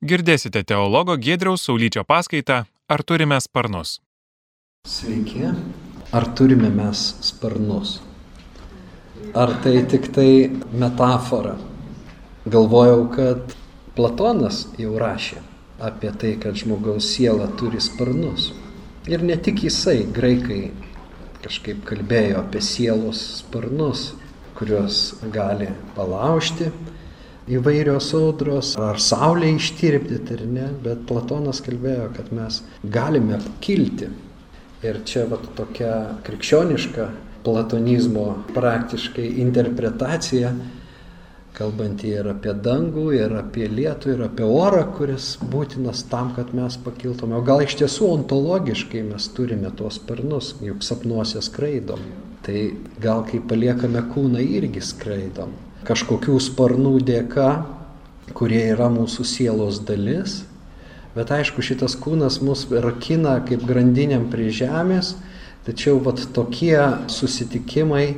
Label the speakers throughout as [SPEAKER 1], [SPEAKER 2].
[SPEAKER 1] Girdėsite teologo Gedriaus Saulyčio paskaitą Ar turime sparnus?
[SPEAKER 2] Sveiki. Ar turime mes sparnus? Ar tai tik tai metafora? Galvojau, kad Platonas jau rašė apie tai, kad žmogaus siela turi sparnus. Ir ne tik jisai, graikai kažkaip kalbėjo apie sielos sparnus, kuriuos gali palaužti, įvairios audros, ar saulė ištirpdyti ar ne, bet Platonas kalbėjo, kad mes galime kilti. Ir čia va tokia krikščioniška platonizmo praktiškai interpretacija, kalbant ir apie dangų, ir apie lietų, ir apie orą, kuris būtinas tam, kad mes pakiltume. O gal iš tiesų ontologiškai mes turime tuos sparnus, juk sapnuose skraidom. Tai gal kai paliekame kūną irgi skraidom kažkokių sparnų dėka, kurie yra mūsų sielos dalis. Bet aišku, šitas kūnas mus rakina kaip grandiniam prie žemės, tačiau vat tokie susitikimai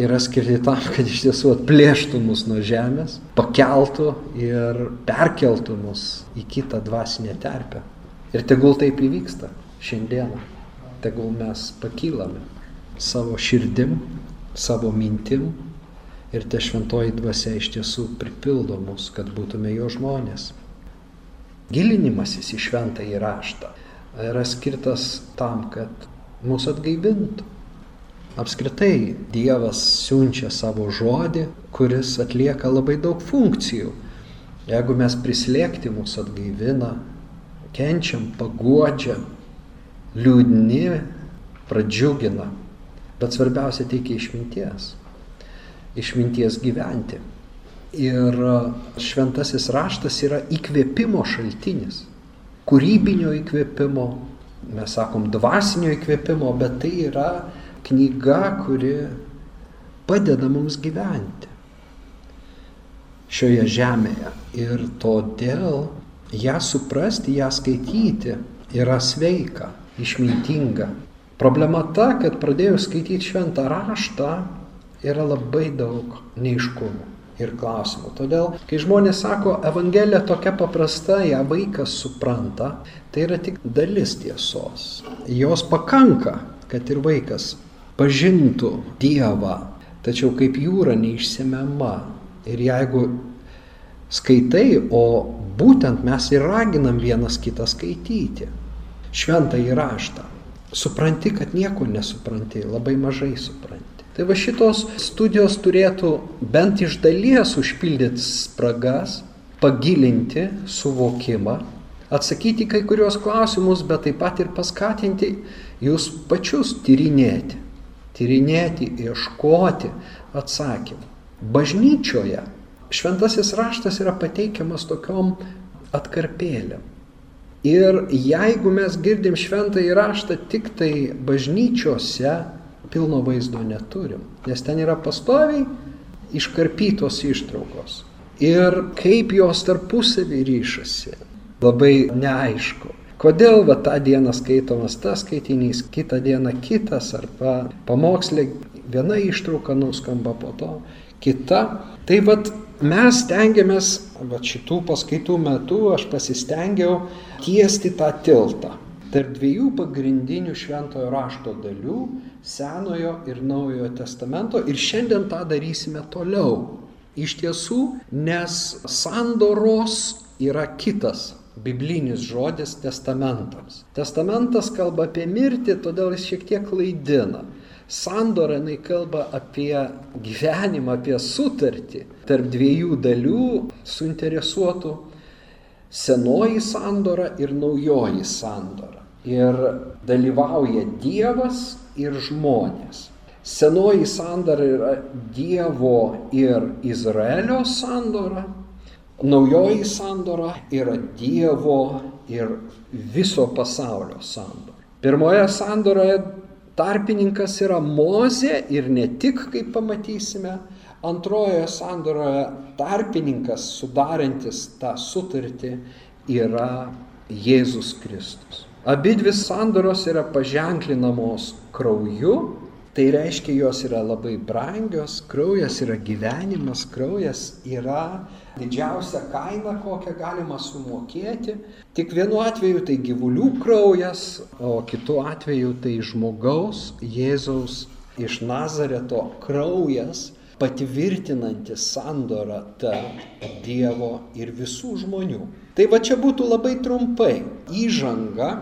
[SPEAKER 2] yra skirti tam, kad iš tiesų atplėštų mus nuo žemės, pakeltų ir perkeltų mus į kitą dvasinę terpę. Ir tegul taip įvyksta šiandieną. Tegul mes pakylame savo širdim, savo mintim, ir ta šventoji dvasia iš tiesų pripildo mus, kad būtume jo žmonės. Gilinimasis į šventą įraštą yra skirtas tam, kad mūsų atgaivintų. Apskritai Dievas siunčia savo žodį, kuris atlieka labai daug funkcijų. Jeigu mes prislėgti mūsų atgaivina, kenčiam, paguodžiam, liūdni, pradžiugina, bet svarbiausia teikia išminties išminties gyventi. Ir šventasis raštas yra įkvėpimo šaltinis, kūrybinio įkvėpimo, mes sakom dvasinio įkvėpimo, bet tai yra knyga, kuri padeda mums gyventi šioje žemėje. Ir todėl ją suprasti, ją skaityti yra sveika, išmintinga. Problema ta, kad pradėjus skaityti šventą raštą, yra labai daug neiškumų ir klausimų. Todėl, kai žmonės sako, Evangelija tokia paprasta, ją vaikas supranta, tai yra tik dalis tiesos. Jos pakanka, kad ir vaikas pažintų Dievą, tačiau kaip jūra neišsemiama. Ir jeigu skaitai, o būtent mes ir raginam vienas kitą skaityti, šventą įraštą, supranti, kad nieko nesupranti, labai mažai supranti. Tai va šitos studijos turėtų bent iš dalies užpildyti spragas, pagilinti suvokimą, atsakyti kai kurios klausimus, bet taip pat ir paskatinti jūs pačius tyrinėti. Tyrinėti, ieškoti atsakymų. Bažnyčioje šventasis raštas yra pateikiamas tokiom atkarpėlėm. Ir jeigu mes girdim šventąjį raštą tik tai bažnyčiose, pilno vaizdo neturim, nes ten yra pastoviai iškarpytos ištraukos. Ir kaip jos tarpusavį ryšasi, labai neaišku. Kodėl va tą dieną skaitomas tas skaitinys, kitą dieną kitas, arba pamokslė viena ištrauka nuskamba po to, kita. Tai va mes stengiamės, va šitų paskaitų metu aš pasistengiau tiesti tą tiltą tarp dviejų pagrindinių šventojo rašto dalių - Senojo ir Naujojo testamento ir šiandien tą darysime toliau. Iš tiesų, nes sandoros yra kitas biblinis žodis testamentams. Testamentas kalba apie mirtį, todėl jis šiek tiek klaidina. Sandora jinai kalba apie gyvenimą, apie sutartį tarp dviejų dalių suinteresuotų - senoji sandora ir naujoji sandora ir dalyvauja Dievas ir žmonės. Senoji sandara yra Dievo ir Izraelio sandora, naujoji sandora yra Dievo ir viso pasaulio sandora. Pirmoje sandoroje tarpininkas yra Mozė ir ne tik, kaip pamatysime, antrojoje sandoroje tarpininkas sudarantis tą sutartį yra Jėzus Kristus. Abi dvi sandoros yra paženklinamos krauju Tai reiškia, jos yra labai brangios, kraujas yra gyvenimas, kraujas yra didžiausia kaina, kokią galima sumokėti. Tik vienu atveju tai gyvulių kraujas, o kitu atveju tai žmogaus, Jėzaus iš Nazareto kraujas, patvirtinantis sandorą tarp Dievo ir visų žmonių. Tai va čia būtų labai trumpai įžanga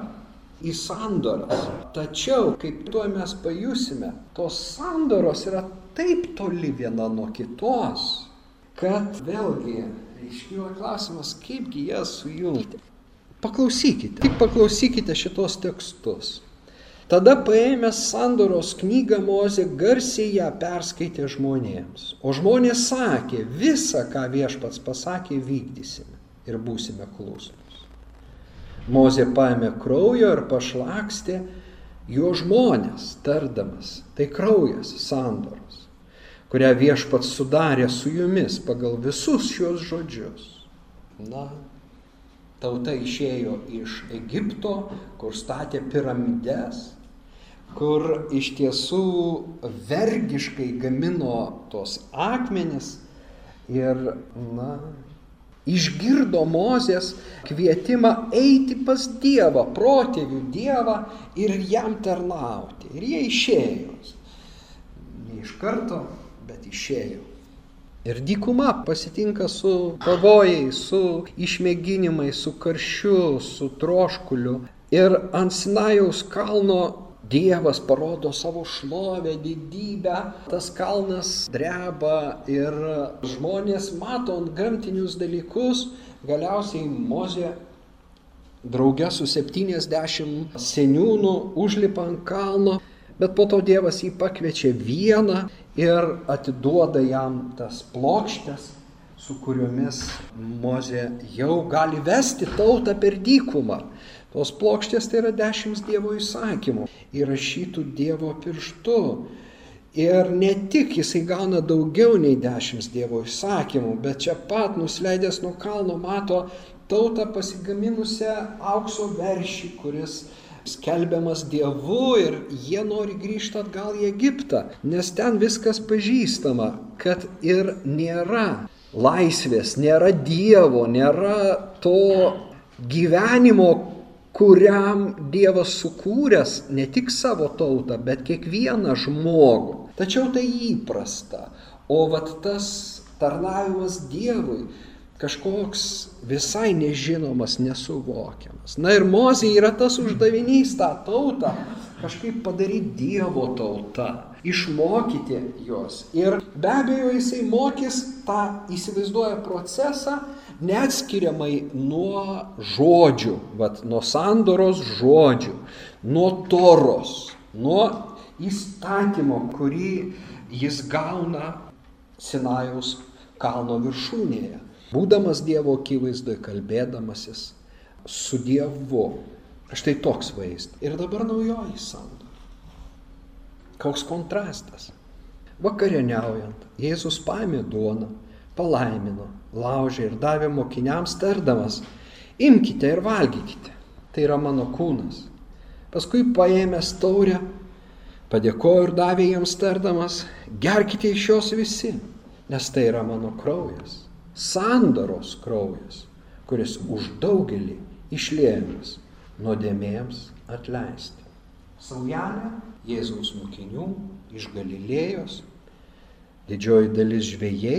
[SPEAKER 2] į sandoras. Tačiau, kaip tuo mes pajusime, tos sandoros yra taip toli viena nuo kitos, kad vėlgi iškyla klausimas, kaipgi jas sujungti. Paklausykite, tik paklausykite šitos tekstus. Tada paėmęs sandoros knygą Mozė garsiai ją perskaitė žmonėms. O žmonės sakė, visą, ką viešpats pasakė, vykdysime ir būsime klusnus. Mozė paėmė kraujo ir pašlakstė jo žmonės, tardamas, tai kraujas sandoros, kurią viešpats sudarė su jumis pagal visus šios žodžius. Na, tauta išėjo iš Egipto, kur statė piramides, kur iš tiesų vergiškai gamino tos akmenis ir, na, išgirdo Mozės kvietimą eiti pas Dievą, protėvių Dievą ir jam tarnauti. Ir jie išėjo. Ne iš karto, bet išėjo. Ir dykuma pasitinka su pavojais, su išmėginimais, su karščiu, su troškuliu. Ir ant Sinajaus kalno Dievas parodo savo šlovę, didybę, tas kalnas dreba ir žmonės mato ant gamtinius dalykus, galiausiai Mozė draugė su 70 seniūnų užlipa ant kalno, bet po to Dievas jį pakviečia vieną ir atiduoda jam tas plokštės, su kuriomis Mozė jau gali vesti tautą per dykumą. Tos plokštės tai yra dešimt Dievo įsakymų, įrašytų Dievo pirštu. Ir ne tik jisai gauna daugiau nei dešimt Dievo įsakymų, bet čia pat nusileidęs nuo kalno mato tautą pasigaminusią aukso veršį, kuris skelbiamas Dievu ir jie nori grįžti atgal į Egiptą, nes ten viskas pažįstama, kad ir nėra laisvės, nėra Dievo, nėra to gyvenimo, kuriam Dievas sukūręs ne tik savo tautą, bet kiekvieną žmogų. Tačiau tai įprasta. O vat tas tarnavimas Dievui kažkoks visai nežinomas, nesuvokiamas. Na ir Mozė yra tas uždavinys tą tautą kažkaip padaryti Dievo tautą, išmokyti juos. Ir be abejo jisai mokys tą įsivaizduoja procesą, neatskiriamai nuo žodžių, vat, nuo sandoros žodžių, nuo toros, nuo įstatymo, kurį jis gauna Sinajaus kalno viršūnėje. Būdamas Dievo akivaizdoje, kalbėdamasis su Dievu. Štai toks vaizdas. Ir dabar naujoji sandora. Koks kontrastas. Vakarieniaujant, Jėzus paėmė duoną, palaimino, laužė ir davė mokiniams tardamas, imkite ir valgykite, tai yra mano kūnas. Paskui paėmęs taurę, padėkojo ir davė jiems tardamas, gerkite iš jos visi, nes tai yra mano kraujas, sandaros kraujas, kuris už daugelį išliejamas nuodėmėms atleisti. Saujelė Jėzaus mokinių iš Galilėjos, didžioji dalis žvėjai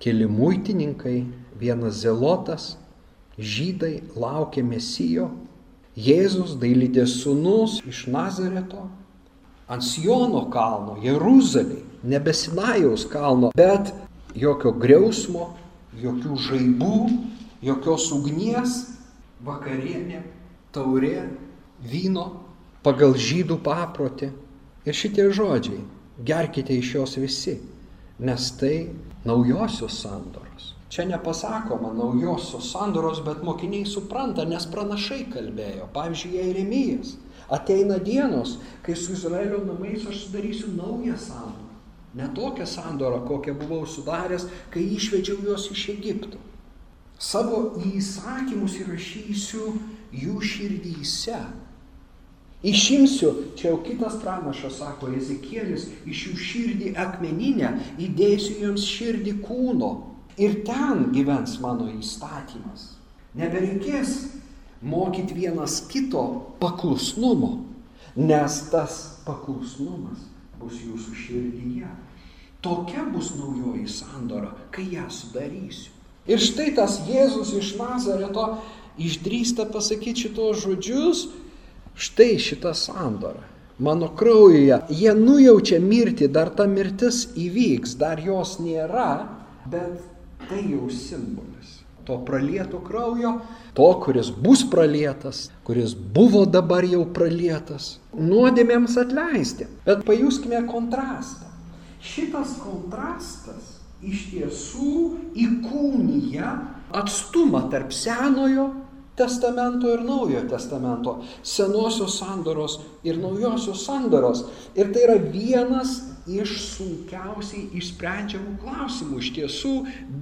[SPEAKER 2] keli muitininkai, vienas zelotas, žydai laukė mesijo, Jėzus dailydės sūnus iš Nazareto, ant Siono kalno, Jeruzalėje, nebesinajaus kalno, bet jokio griausmo, jokių žaibų, jokios ugnies, vakarienė, taurė, vyno pagal žydų paprotį. Ir šitie žodžiai, gerkite iš jos visi, nes tai naujosios sandoros. Čia nepasakoma naujosios sandoros, bet mokiniai supranta, nes pranašai kalbėjo. Pavyzdžiui, Jeremijas. Ateina dienos, kai su Izraelio namais aš sudarysiu naują sandorą. Ne tokią sandorą, kokią buvau sudaręs, kai išvedžiau juos iš Egipto. Savo įsakymus įrašysiu jų širdyse. Išimsiu, čia jau kitas pranašas sako, Ezekielis, iš jų širdį akmeninę, įdėsiu jiems širdį kūno ir ten gyvens mano įstatymas. Nebereikės mokyti vienas kito paklusnumo, nes tas paklusnumas bus jūsų širdyje. Tokia bus naujoji sandora, kai ją sudarysiu. Ir štai tas Jėzus iš Nazareto išdrįsta pasakyti šitos žodžius, štai šita sandora. Mano kraujuje jie nujaučia mirtį, dar ta mirtis įvyks, dar jos nėra, bet tai jau simbolis. To pralieto kraujo, to, kuris bus pralietas, kuris buvo dabar jau pralietas, nuodėmėms atleisti. Bet pajuskime kontrastą. Šitas kontrastas iš tiesų įkūnyja atstumą tarp senojo testamento ir naujojo testamento, senosios sandoros ir naujosios sandoros. Ir tai yra vienas iš sunkiausiai išsprendžiamų klausimų. Iš tiesų,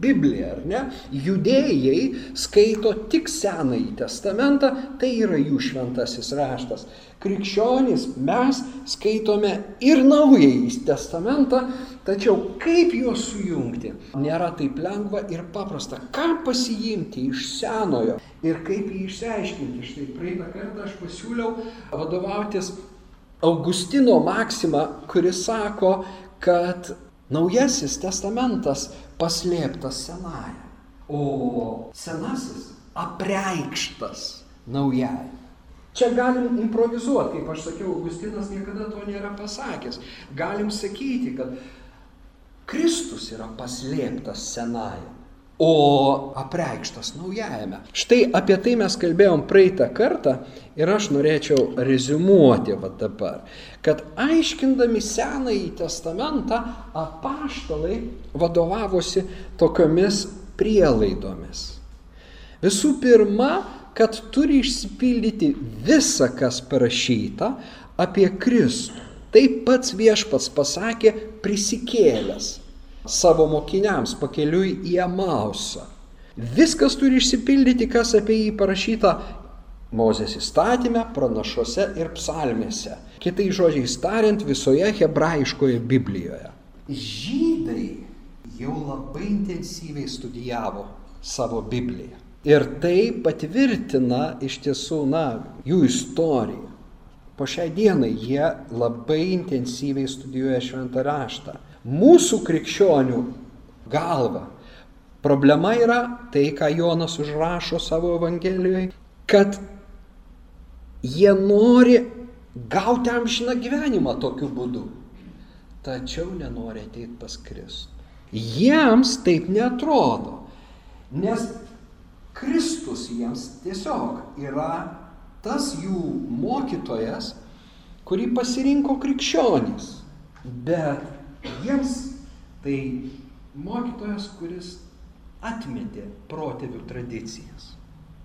[SPEAKER 2] Biblija, ar ne? Judėjai skaito tik Senąjį testamentą, tai yra jų šventasis raštas. Krikščionys mes skaitome ir Naująjį testamentą, tačiau kaip juos sujungti nėra taip lengva ir paprasta. Ką pasiimti iš Senojo ir kaip jį išsiaiškinti. Štai praeitą kartą aš pasiūliau vadovautis Augustino maksima, kuris sako, kad Naujasis testamentas paslėptas senąją, o senasis apreikštas naujai. Čia galim improvizuoti, kaip aš sakiau, Augustinas niekada to nėra pasakęs. Galim sakyti, kad Kristus yra paslėptas senąją o apreikštas naujajame. Štai apie tai mes kalbėjom praeitą kartą ir aš norėčiau rezumuoti va dabar, kad aiškindami Senąjį testamentą apaštalai vadovavosi tokiomis prielaidomis. Visų pirma, kad turi išsipildyti visa, kas parašyta apie Kristų. Taip pats viešpats pasakė prisikėlęs savo mokiniams pakeliui į Amausą. Viskas turi išsipildyti, kas apie jį parašyta Mozės įstatymė, pranašuose ir psalmėse. Kitai žodžiai tariant, visoje hebrajiškoje Biblijoje. Žydai jau labai intensyviai studijavo savo Bibliją. Ir tai patvirtina iš tiesų, na, jų istoriją. Po šiai dienai jie labai intensyviai studijuoja šventą raštą mūsų krikščionių galva. Problema yra tai, ką Jonas užrašo savo Evangelijoje, kad jie nori gauti amžiną gyvenimą tokiu būdu, tačiau nenori ateiti pas Kristų. Jiems taip netrodo, nes Kristus jiems tiesiog yra tas jų mokytojas, kurį pasirinko krikščionys. Bet Jiems tai mokytojas, kuris atmetė protėvių tradicijas.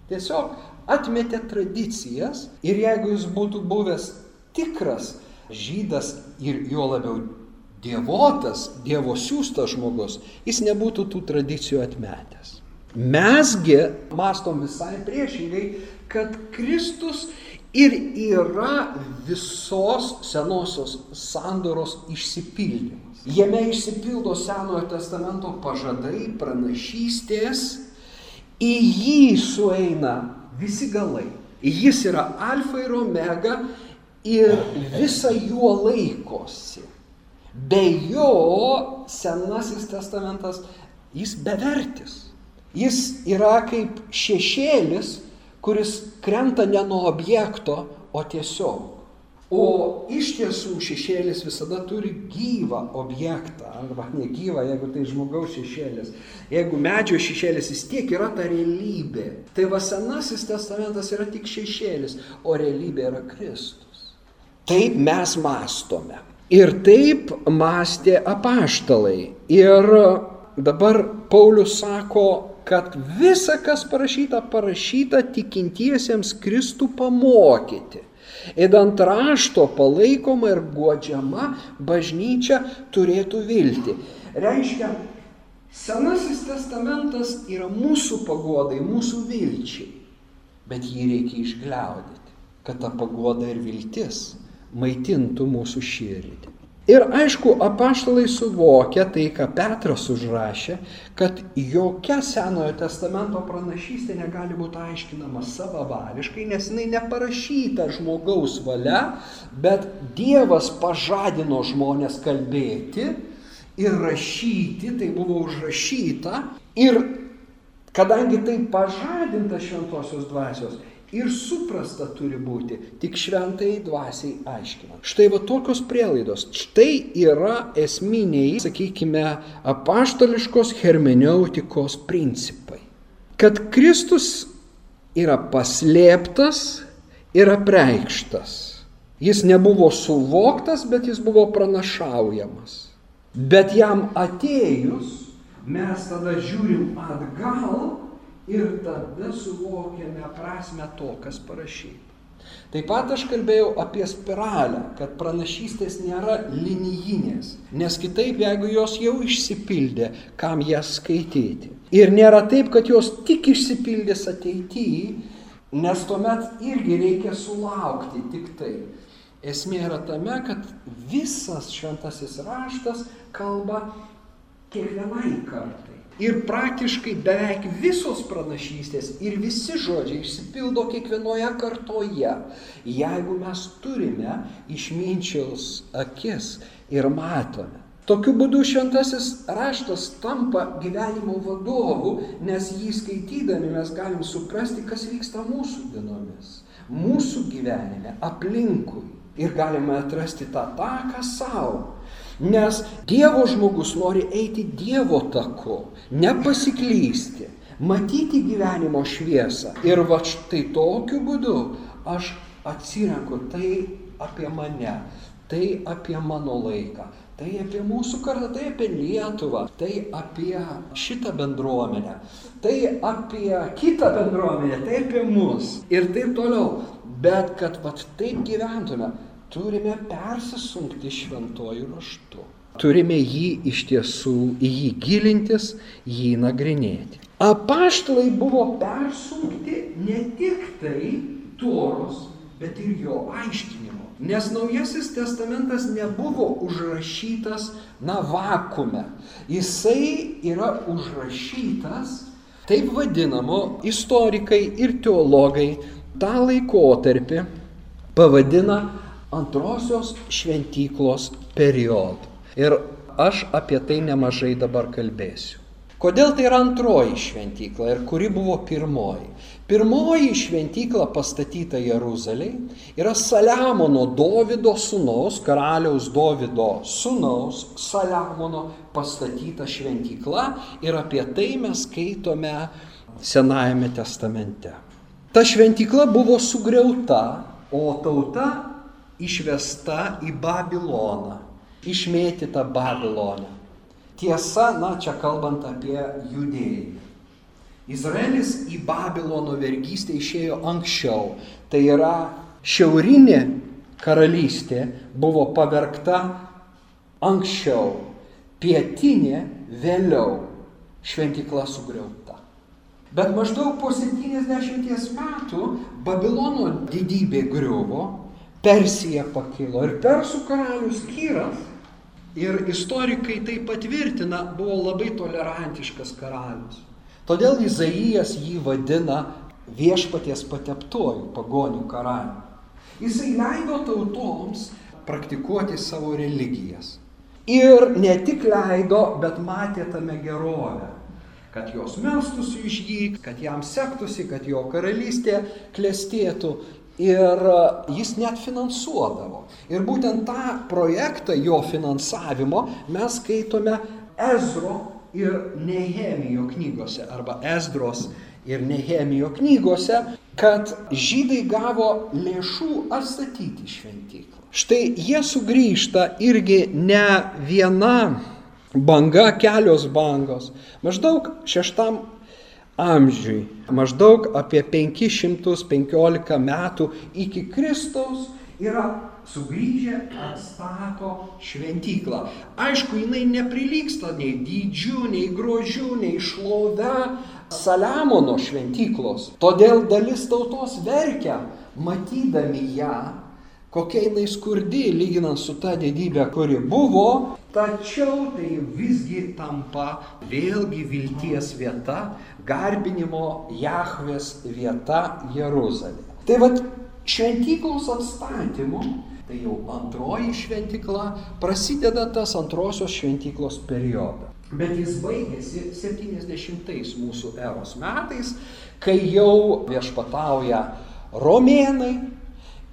[SPEAKER 2] Tiesiog atmetė tradicijas ir jeigu jis būtų buvęs tikras žydas ir jo labiau dievotas, dievo siūstas žmogus, jis nebūtų tų tradicijų atmetęs. Mesgi mastom visai priešingai, kad Kristus ir yra visos senosios sandoros išsipildymas. Jame išsipildo Senojo testamento pažadai, pranašystės, į jį sueina visi galai. Jis yra alfa ir omega ir visą juo laikosi. Be jo Senasis testamentas, jis bevertis. Jis yra kaip šešėlis, kuris krenta ne nuo objekto, o tiesiog. O iš tiesų šešėlis visada turi gyvą objektą, arba negyvą, jeigu tai žmogaus šešėlis. Jeigu medžio šešėlis vis tiek yra ta realybė. Tai va senasis testamentas yra tik šešėlis, o realybė yra Kristus. Taip mes mastome. Ir taip mąstė apaštalai. Ir dabar Paulius sako, kad visa, kas parašyta, parašyta tikintiesiems Kristų pamokyti. Įdant rašto palaikoma ir godžiama bažnyčia turėtų vilti. Reiškia, Senasis testamentas yra mūsų pagodai, mūsų vilčiai, bet jį reikia išgliaudyti. kad ta pagoda ir viltis maitintų mūsų širdį. Ir aišku, apaštalai suvokia tai, ką Petras užrašė, kad jokia Senojo testamento pranašystė negali būti aiškinama savavališkai, nes jinai neparašyta žmogaus valia, bet Dievas pažadino žmonės kalbėti ir rašyti, tai buvo užrašyta. Ir kadangi tai pažadinta šventosios dvasios, ir suprasta turi būti, tik šventai dvasiai aiškinant. Štai va tokios prielaidos. Štai yra esminiai, sakykime, apaštališkos hermeneutikos principai. Kad Kristus yra paslėptas ir apreikštas. Jis nebuvo suvoktas, bet jis buvo pranašaujamas. Bet jam atėjus, mes tada žiūrim atgal ir tada suvokiame prasme to, kas parašyta. Taip pat aš kalbėjau apie spiralę, kad pranašystės nėra linijinės, nes kitaip, jeigu jos jau išsipildė, kam jas skaityti. Ir nėra taip, kad jos tik išsipildys ateityje, nes tuomet irgi reikia sulaukti tik tai. Esmė yra tame, kad visas šventasis raštas kalba kiekvienai kartai. Ir praktiškai beveik visos pranašystės ir visi žodžiai išsipildo kiekvienoje kartoje, jeigu mes turime išminčiaus akis ir matome. Tokiu būdu šventasis raštas tampa gyvenimo vadovu, nes jį skaitydami mes galim suprasti, kas vyksta mūsų dienomis, mūsų gyvenime, aplinkui. Ir galime atrasti tą taką savo Nes Dievo žmogus nori eiti Dievo taku, nepasiklysti, matyti gyvenimo šviesą. Ir va štai tokiu būdu aš atsirenku tai apie mane, tai apie mano laiką, tai apie mūsų kartą, tai apie Lietuvą, tai apie šitą bendruomenę, tai apie kitą bendruomenę, tai apie mus ir taip toliau. Bet kad vat taip gyventume, turime persisunkti šventojų raštu. Turime jį iš tiesų, į jį gilintis, jį nagrinėti. Apaštalai buvo persunkti ne tik tai toros, bet ir jo aiškinimo. Nes Naujasis testamentas nebuvo užrašytas, na, vakume. Jisai yra užrašytas, taip vadinamo, istorikai ir teologai tą laikotarpį pavadina antrosios šventyklos periodu. Ir aš apie tai nemažai dabar kalbėsiu. Kodėl tai yra antroji šventykla ir kuri buvo pirmoji? Pirmoji šventykla pastatyta Jeruzalėje yra Saliamono Dovido sūnaus, karaliaus Dovido sūnaus Saliamono pastatyta šventykla ir apie tai mes skaitome Senajame testamente. Ta šventykla buvo sugriauta, o tauta išvesta į Babiloną, išmėtyta Babilonė. Tiesa, na čia kalbant apie judėjimą. Izraelis į Babilono vergystę išėjo anksčiau. Tai yra šiaurinė karalystė buvo pavergta anksčiau, pietinė vėliau, šventykla sugriauta. Bet maždaug po 70 metų Babilono didybė griuvo Persija pakilo ir persų karalius Kyras, ir istorikai tai patvirtina, buvo labai tolerantiškas karalius. Todėl Izaijas jį vadina viešpaties pateptojų pagonių karalių. Jisai leido tautoms praktikuoti savo religijas. Ir ne tik leido, bet matė tame gerovę kad jos melstųsi iš jį, kad jam sektųsi, kad jo karalystė klestėtų. Ir e, jis net finansuodavo. Ir būtent tą projektą jo finansavimo mes skaitome Ezro ir Nehemijo knygose, arba Esdros ir Nehemijo knygose, kad žydai gavo lėšų atstatyti šventyklą. Štai jie sugrįžta irgi ne viena banga, kelios bangos. Maždaug šeštam amžiui, maždaug apie 515 metų iki Kristaus yra sugrįžę atstato šventyklą. Aišku, jinai neprilyksta nei dydžiu, nei grožiu, nei šlove Saliamono šventyklos. Todėl dalis tautos verkia, matydami ją, kokia jinai skurdi, lyginant su ta didybė, kuri buvo, tačiau tai visgi tampa vėlgi vilties vieta, garbinimo Jahvės vieta Jeruzalė. Tai vad šventyklos atstatymu tai jau antroji šventykla, prasideda tas antrosios šventyklos periodas. Bet jis baigėsi 70 mūsų eros metais, kai jau viešpatauja romėnai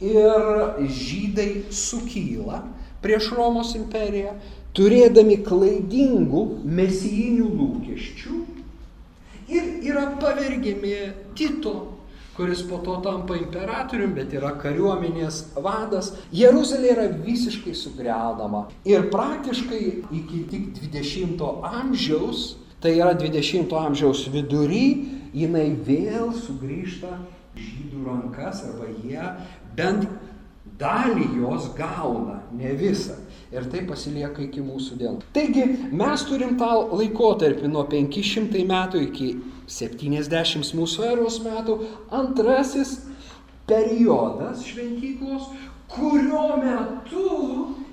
[SPEAKER 2] ir žydai sukyla prieš Romos imperiją, turėdami klaidingų mesijinių lūkesčių ir yra pavergiami Tito kuris po to tampa imperatoriumi, bet yra kariuomenės vadas. Jeruzalė yra visiškai sugriaunama. Ir praktiškai iki tik 20 amžiaus, tai yra 20 amžiaus vidury, jinai vėl sugrįžta žydų rankas arba jie bent dalį jos gauna, ne visą. Ir tai pasilieka iki mūsų dienų. Taigi mes turim tą laikotarpį nuo 500 metų iki 70 mūsų eros metų, antrasis periodas šventyklos, kurio metu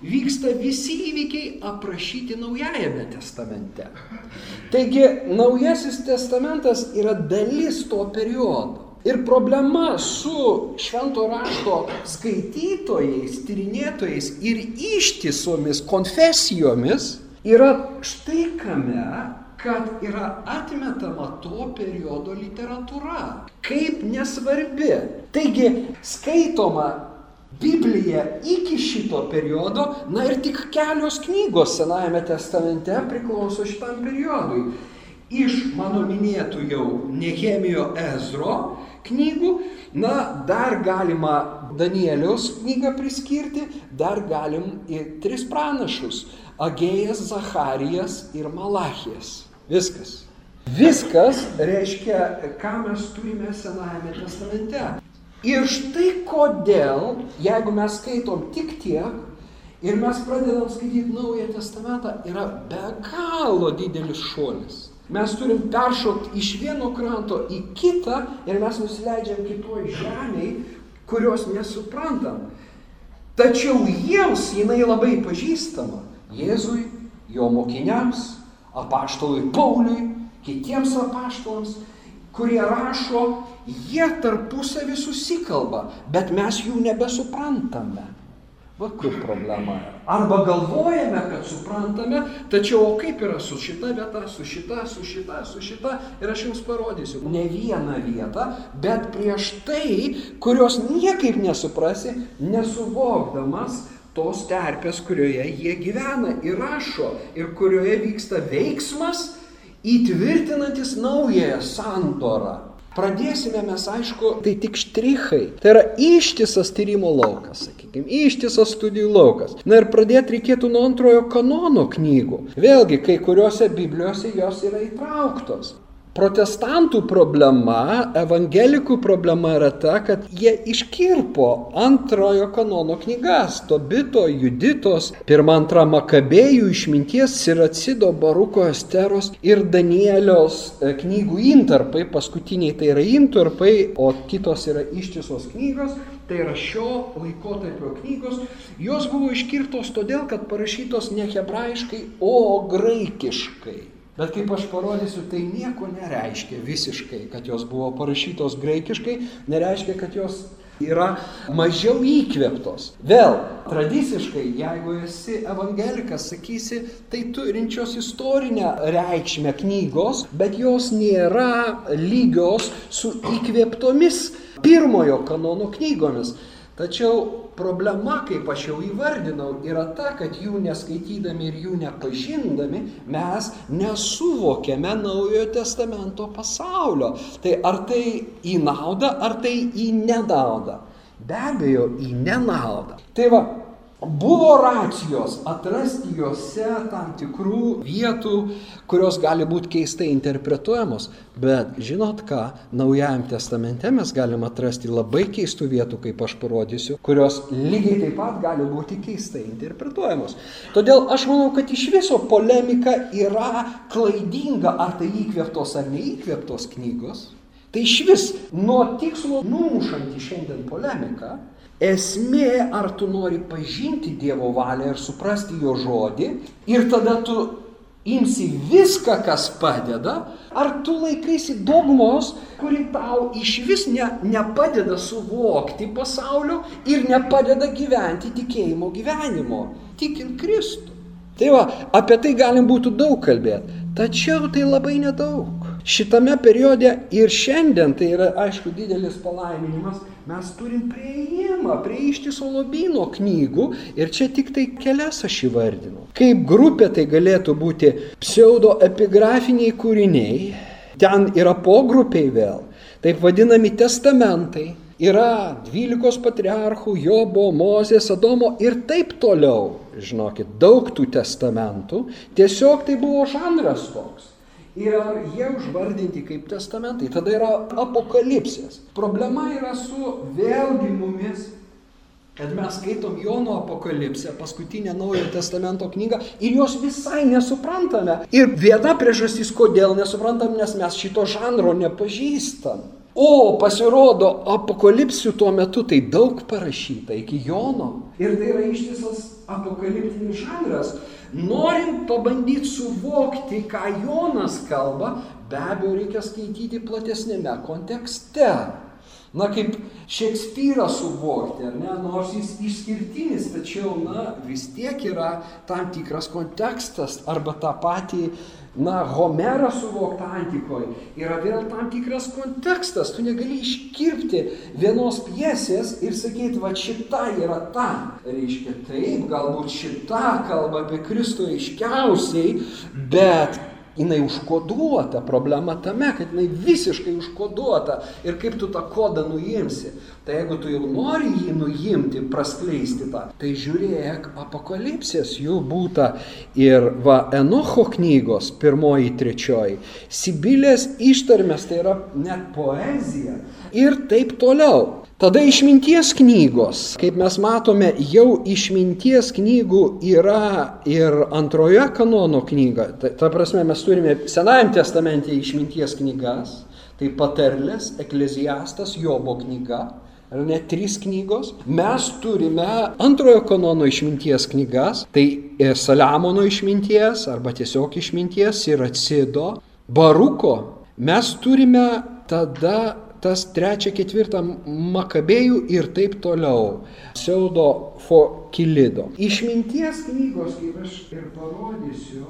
[SPEAKER 2] vyksta visi įvykiai aprašyti Naujajame testamente. Taigi Naujasis testamentas yra dalis to periodo. Ir problema su švento rašto skaitytojais, tyrinėtojais ir ištisomis konfesijomis yra štai kame, kad yra atmetama to periodo literatūra kaip nesvarbi. Taigi skaitoma Biblija iki šito periodo, na ir tik kelios knygos Senajame testamente priklauso šitam periodui. Iš mano minėtų jau Nehemijo Ezro knygų, na dar galima Danieliaus knygą priskirti, dar galim ir tris pranašus - Agėjas, Zacharijas ir Malachijas. Viskas. Viskas reiškia, ką mes turime Senajame testamente. Ir štai kodėl, jeigu mes skaitom tik tiek ir mes pradedam skaityti Naują testamentą, yra be galo didelis šuolis. Mes turim peršokti iš vieno kranto į kitą ir mes nusileidžiam kitoj žemėj, kurios nesuprantam. Tačiau jiems jinai labai pažįstama. Jėzui, jo mokiniams, apaštalui Pauliui, kitiems apaštalams, kurie rašo, jie tarpusavį susikalba, bet mes jų nebesuprantame. Va kur problema yra. Arba galvojame, kad suprantame, tačiau o kaip yra su šita vieta, su šita, su šita, su šita. Ir aš jums parodysiu ne vieną vietą, bet prieš tai, kurios niekaip nesuprasi, nesuvokdamas tos terpės, kurioje jie gyvena ir rašo ir kurioje vyksta veiksmas įtvirtinantis naująją sandorą. Pradėsime mes, aišku, tai tik štrichai. Tai yra ištisas tyrimo laukas, sakykime, ištisas studijų laukas. Na ir pradėti reikėtų nuo antrojo kanono knygų. Vėlgi, kai kuriuose Biblijose jos yra įtrauktos. Protestantų problema, evangelikų problema yra ta, kad jie iškirpo antrojo kanono knygas - Tobito, Juditos, pirmą, antrą Makabėjų išminties, Siracido, Baruko, Esteros ir Danielios e, knygų intarpai, paskutiniai tai yra intarpai, o kitos yra ištisos knygos, tai yra šio laikotarpio knygos, jos buvo iškirtos todėl, kad parašytos ne hebrajiškai, o graikiškai. Bet kaip aš parodysiu, tai nieko nereiškia visiškai, kad jos buvo parašytos graikiškai, nereiškia, kad jos yra mažiau įkvėptos. Vėl, tradiciškai, jeigu esi evangelikas, sakysi, tai turinčios istorinę reikšmę knygos, bet jos nėra lygios su įkvėptomis pirmojo kanono knygomis. Tačiau problema, kaip aš jau įvardinau, yra ta, kad jų neskaitydami ir jų nepažindami mes nesuvokėme Naujojo testamento pasaulio. Tai ar tai į naudą, ar tai į nenaudą? Be abejo, į nenaudą. Tai va, Buvo racijos atrasti juose tam tikrų vietų, kurios gali būti keistai interpretuojamos, bet žinot ką, Naujajam testamente mes galime atrasti labai keistų vietų, kaip aš parodysiu, kurios lygiai taip pat gali būti keistai interpretuojamos. Todėl aš manau, kad iš viso polemika yra klaidinga, ar tai įkvėptos ar neįkvėptos knygos. Tai iš vis nuo tikslo numušanti šiandien polemiką Esmė, ar tu nori pažinti Dievo valią ir suprasti jo žodį ir tada tu imsi viską, kas padeda, ar tu laikaisi dogmos, kuri tau iš vis ne, nepadeda suvokti pasaulio ir nepadeda gyventi tikėjimo gyvenimo, tikint Kristų. Tai va, apie tai galim būtų daug kalbėti, tačiau tai labai nedaug. Šitame periode ir šiandien, tai yra aišku didelis palaiminimas, mes turim prieimą prie ištiso lobino knygų ir čia tik tai kelias aš įvardinu. Kaip grupė tai galėtų būti pseudoepigrafiniai kūriniai, ten yra pogrupiai vėl, taip vadinami testamentai, yra dvylikos patriarchų, Jobo, Mozės, Adomo ir taip toliau. Žinokit, daug tų testamentų, tiesiog tai buvo žanras toks ir jie užvardinti kaip testamentai. Tada yra apokalipsės. Problema yra su vėlgi mumis, kad mes skaitom Jono apokalipsę, paskutinę Naujojo testamento knygą ir jos visai nesuprantame. Ir viena priežastis, kodėl nesuprantam, nes mes šito žanro nepažįstam. O pasirodo, apokalipsių tuo metu tai daug parašyta iki Jono. Ir tai yra ištisas apokaliptinis žanras. Norint pabandyti suvokti, ką Jonas kalba, be abejo reikia skaityti platesnėme kontekste. Na, kaip Šekspyrą suvokti, ar ne, nors jis išskirtinis, tačiau, na, vis tiek yra tam tikras kontekstas arba tą patį na, Homerą suvokti antikoje yra vėl tam tikras kontekstas. Tu negali iškirpti vienos piesės ir sakyti, va šita yra ta. Reiškia, taip, galbūt šita kalba apie Kristų aiškiausiai, bet jinai užkoduota, problema tame, kad jinai visiškai užkoduota ir kaip tu tą kodą nuimsi. Tai jeigu tu jau nori jį nuimti, praskleisti tą, tai žiūrėk, apokalipsės jų būta ir va Enocho knygos, pirmoji, trečioji, Sibilės ištarmės, tai yra net poezija ir taip toliau. Tada išminties knygos, kaip mes matome, jau išminties knygų yra ir antroje kanono knyga. Ta, ta prasme, mes turime Senajam testamente išminties knygas, tai patarlės, ekleziastas, Jobo knyga, ar net trys knygos. Mes turime antrojo kanono išminties knygas, tai Saliamono išminties arba tiesiog išminties ir atsido, Baruko. Mes turime tada tas trečią, ketvirtą makabėjų ir taip toliau. Pseudo fokilido. Išminties knygos, kaip aš ir parodysiu,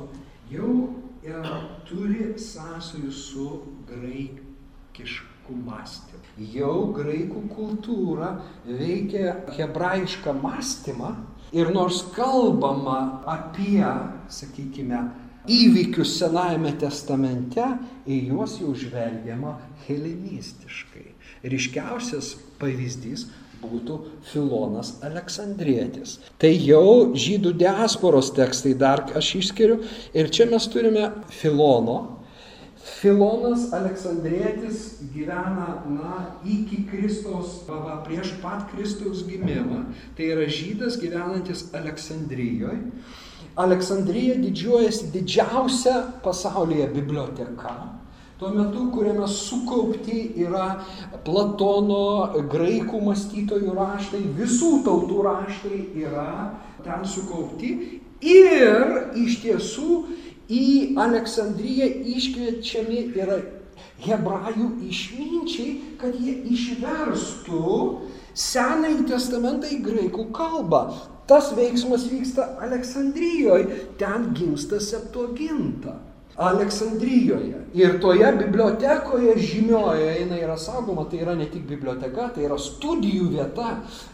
[SPEAKER 2] jau e, turi sąsajų su graikišku mąstymu. Jau graikų kultūra veikia hebrajišką mąstymą ir nors kalbama apie, sakykime, įvykius Senajame testamente, į juos jau žvelgiama helenistiškai. Ryškiausias pavyzdys būtų Filonas Aleksandrietis. Tai jau žydų diasporos tekstai dar aš išskiriu ir čia mes turime Filono. Filonas Aleksandrietis gyvena, na, iki Kristaus, va, prieš pat Kristaus gimimą. Tai yra žydas gyvenantis Aleksandrijoje. Aleksandrija didžiuojasi didžiausia pasaulyje biblioteka. Tuo metu, kuriame sukaupti yra Platono, graikų mąstytojų raštai, visų tautų raštai yra ten sukaupti. Ir iš tiesų į Aleksandriją iškviečiami yra hebrajų išminčiai, kad jie išverstų Senąjį testamentą į graikų kalbą. Tas veiksmas vyksta Aleksandrijoje, ten gimsta Septuaginta. Aleksandrijoje. Ir toje bibliotekoje žymiojoje jinai yra saugoma, tai yra ne tik biblioteka, tai yra studijų vieta,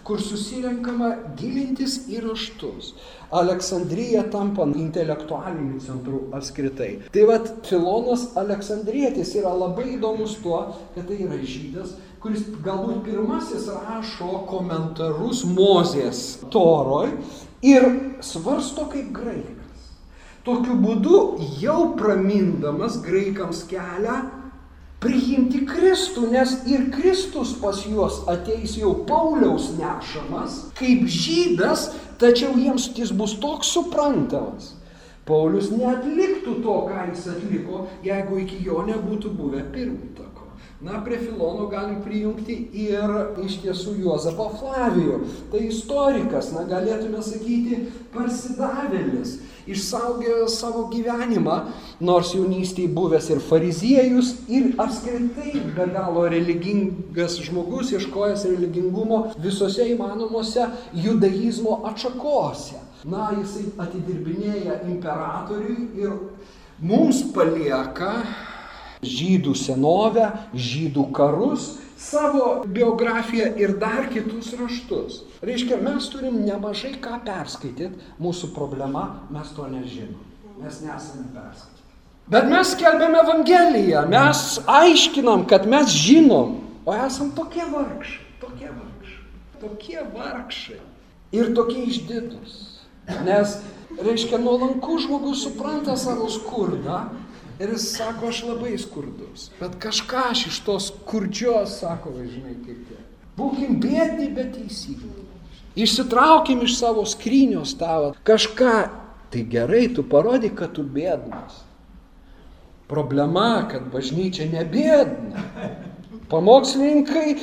[SPEAKER 2] kur susirenkama gilintis į raštus. Aleksandrija tampa intelektualiniu centru apskritai. Tai vad Filonas Aleksandrietis yra labai įdomus tuo, kad tai yra žydas, kuris galbūt pirmasis rašo komentarus Mozės toroj ir svarsto kaip graikas. Tokiu būdu jau pramindamas graikams kelią priimti Kristų, nes ir Kristus pas juos ateis jau Pauliaus nešamas kaip žydas, tačiau jiems jis bus toks suprantamas. Paulius neatliktų to, ką jis atliko, jeigu iki jo nebūtų buvę pirmtako. Na, prie Filono galim prijungti ir iš tiesų Juozapą Flavijų. Tai istorikas, na, galėtume sakyti, parsidavėlis, išsaugęs savo gyvenimą, nors jaunystėje buvęs ir fariziejus, ir apskritai be galo religingas žmogus, ieškojęs religingumo visose įmanomose judaizmo atšakose. Na, jisai atidirbinėja imperatoriui ir mums palieka žydų senovę, žydų karus, savo biografiją ir dar kitus raštus. Reiškia, mes turim nemažai ką perskaityti, mūsų problema, mes to nežinom, mes nesame perskaityti. Bet mes skelbėme Evangeliją, mes aiškinam, kad mes žinom, o esam tokie vargšai, tokie vargšai, tokie vargšai ir tokie išdidus. Nes, reiškia, nuolankų žmogus supranta savo skurdą ir jis sako, aš labai skurdus. Bet kažką aš iš tos skurdžios, sako, žinai, kaip tai. Būkim bėdni, bet teisingi. Išsitraukim iš savo skrynios tavo kažką. Tai gerai, tu parodyk, kad tu bėdnas. Problema, kad bažnyčia nebėdna. Pamokslininkai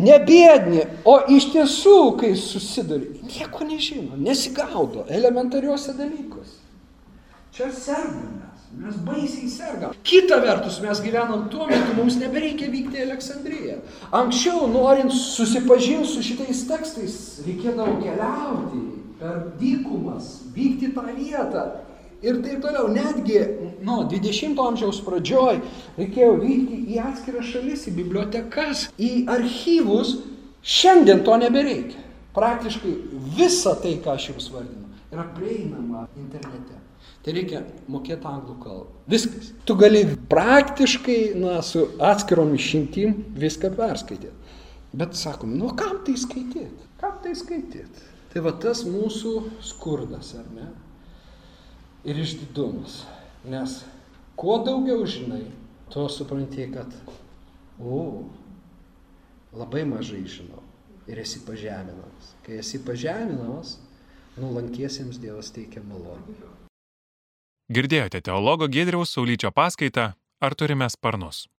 [SPEAKER 2] nebėdni, o iš tiesų, kai susiduri, nieko nežino, nesigaudo elementariuose dalykuose. Čia sergame mes, baisiai sergam. Kita vertus, mes gyvenam tuo metu, mums nebereikia vykti į Aleksandriją. Anksčiau, norint susipažinti su šitais tekstais, reikėdavo keliauti per dykumas, vykti tą vietą, Ir taip toliau, netgi nuo 20-ojo amžiaus pradžioj reikėjo vykti į atskiras šalis, į bibliotekas, į archyvus. Šiandien to nebereikia. Praktiškai visa tai, ką aš jums vardinu, yra prieinama internete. Tai reikia mokėti anglų kalbą. Viskas. Tu gali praktiškai, na, su atskirom išimtim viską perskaityti. Bet sakom, nu kam tai skaityti? Kam tai skaityti? Tai va tas mūsų skurdas, ar ne? ir išdidumas. Nes kuo daugiau žinai, tuo supranti, kad, o, labai mažai žinau ir esi pažeminamas. Kai esi pažeminamas, nulankiesiems Dievas teikia malonę.
[SPEAKER 1] Girdėjote teologo Gedriaus Saulyčio paskaitą Ar turime sparnus?